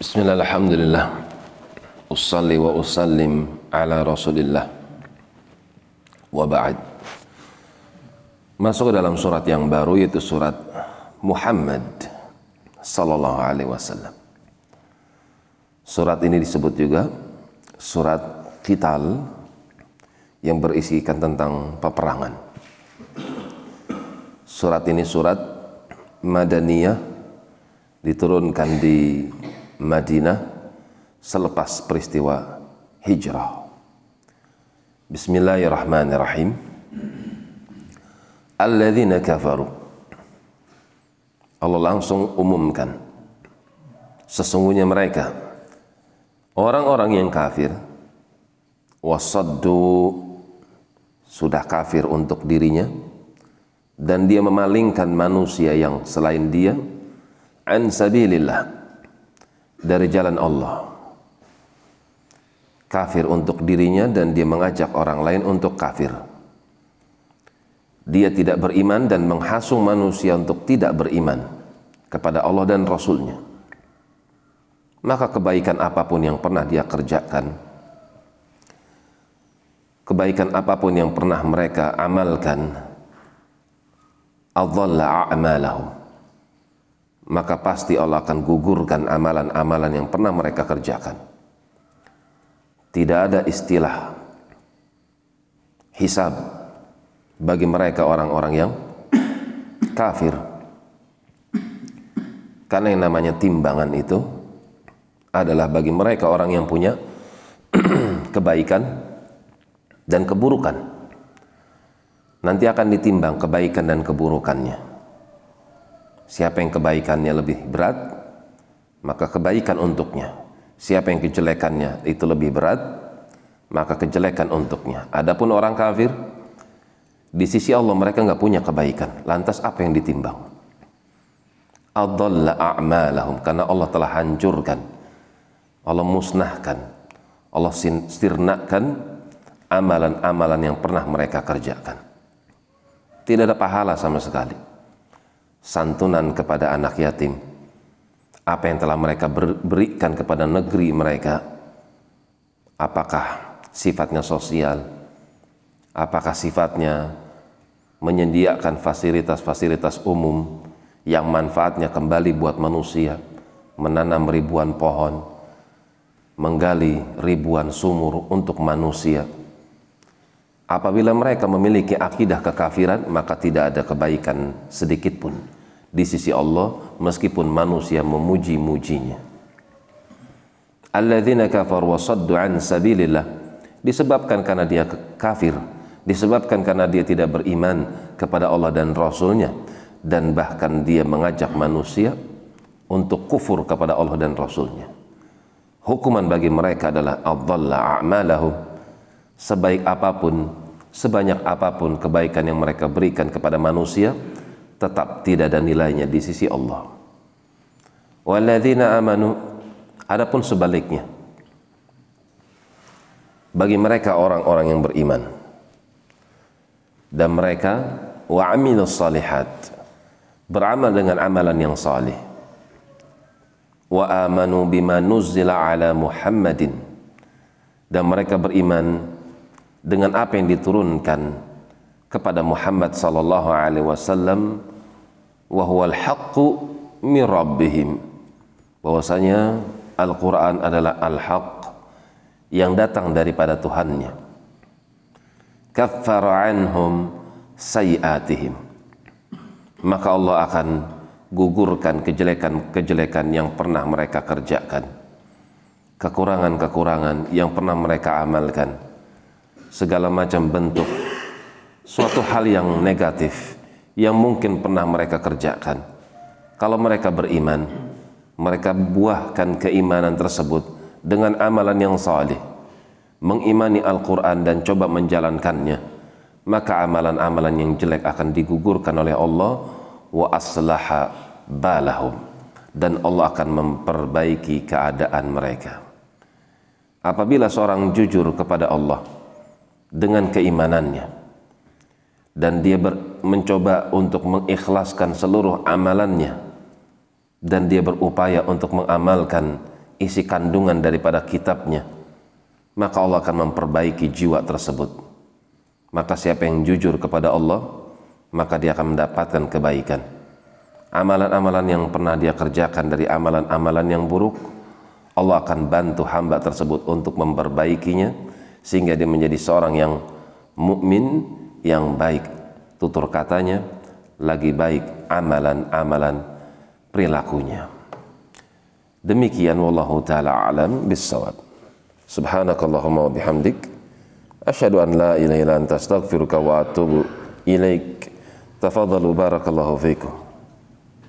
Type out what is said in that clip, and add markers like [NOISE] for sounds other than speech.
Bismillah, alhamdulillah. Usalli wa usallim ala rasulillah. Wa ba'd. Masuk ke dalam surat yang baru yaitu surat Muhammad Sallallahu alaihi wasallam. Surat ini disebut juga Surat Qital Yang berisikan tentang peperangan. Surat ini surat Madaniyah Diturunkan di Madinah selepas peristiwa hijrah. Bismillahirrahmanirrahim. Alladzina kafaru. Allah langsung umumkan sesungguhnya mereka orang-orang yang kafir wasaddu sudah kafir untuk dirinya dan dia memalingkan manusia yang selain dia an sabilillah dari jalan Allah. Kafir untuk dirinya dan dia mengajak orang lain untuk kafir. Dia tidak beriman dan menghasung manusia untuk tidak beriman kepada Allah dan Rasulnya. Maka kebaikan apa pun yang pernah dia kerjakan, kebaikan apa pun yang pernah mereka amalkan, a'malahum maka pasti Allah akan gugurkan amalan-amalan yang pernah mereka kerjakan. Tidak ada istilah hisab bagi mereka orang-orang yang kafir. Karena yang namanya timbangan itu adalah bagi mereka orang yang punya [CLEARS THROAT] kebaikan dan keburukan. Nanti akan ditimbang kebaikan dan keburukannya Siapa yang kebaikannya lebih berat, maka kebaikan untuknya. Siapa yang kejelekannya itu lebih berat, maka kejelekan untuknya. Adapun orang kafir, di sisi Allah mereka nggak punya kebaikan. Lantas apa yang ditimbang? Adalla a'malahum karena Allah telah hancurkan, Allah musnahkan, Allah sirnakan amalan-amalan yang pernah mereka kerjakan. Tidak ada pahala sama sekali santunan kepada anak yatim. Apa yang telah mereka berikan kepada negeri mereka? Apakah sifatnya sosial? Apakah sifatnya menyediakan fasilitas-fasilitas umum yang manfaatnya kembali buat manusia? Menanam ribuan pohon menggali ribuan sumur untuk manusia Apabila mereka memiliki akidah kekafiran, maka tidak ada kebaikan sedikit pun di sisi Allah meskipun manusia memuji-mujinya. Alladzina kafar wa saddu an sabilillah disebabkan karena dia kafir, disebabkan karena dia tidak beriman kepada Allah dan Rasulnya dan bahkan dia mengajak manusia untuk kufur kepada Allah dan Rasulnya. Hukuman bagi mereka adalah adzalla a'malahum sebaik apa pun sebanyak apa pun kebaikan yang mereka berikan kepada manusia tetap tidak ada nilainya di sisi Allah. Walladzina amanu adapun sebaliknya bagi mereka orang-orang yang beriman dan mereka wa amilus salihat beramal dengan amalan yang salih wa amanu bima nuzzila ala Muhammadin dan mereka beriman dengan apa yang diturunkan kepada Muhammad sallallahu alaihi wasallam wa huwal haqqu min rabbihim. Bahwasanya Al-Qur'an adalah al-haq yang datang daripada Tuhannya. Kaffara anhum sayiatihim. Maka Allah akan gugurkan kejelekan-kejelekan yang pernah mereka kerjakan. Kekurangan-kekurangan yang pernah mereka amalkan segala macam bentuk suatu hal yang negatif yang mungkin pernah mereka kerjakan. Kalau mereka beriman, mereka buahkan keimanan tersebut dengan amalan yang saleh, mengimani Al-Quran dan coba menjalankannya, maka amalan-amalan yang jelek akan digugurkan oleh Allah wa aslaha balahum dan Allah akan memperbaiki keadaan mereka. Apabila seorang jujur kepada Allah, dengan keimanannya dan dia ber, mencoba untuk mengikhlaskan seluruh amalannya dan dia berupaya untuk mengamalkan isi kandungan daripada kitabnya, maka Allah akan memperbaiki jiwa tersebut. Maka siapa yang jujur kepada Allah, maka dia akan mendapatkan kebaikan. Amalan-amalan yang pernah dia kerjakan dari amalan-amalan yang buruk, Allah akan bantu hamba tersebut untuk memperbaikinya sehingga dia menjadi seorang yang mukmin yang baik. Tutur katanya lagi baik amalan-amalan perilakunya. Demikian wallahu taala alam bisawab subhanakallahumma wa bihamdik. Asyhadu an la ilaha illa anta astaghfiruka wa atubu ilaik. Tafadhalu barakallahu fikum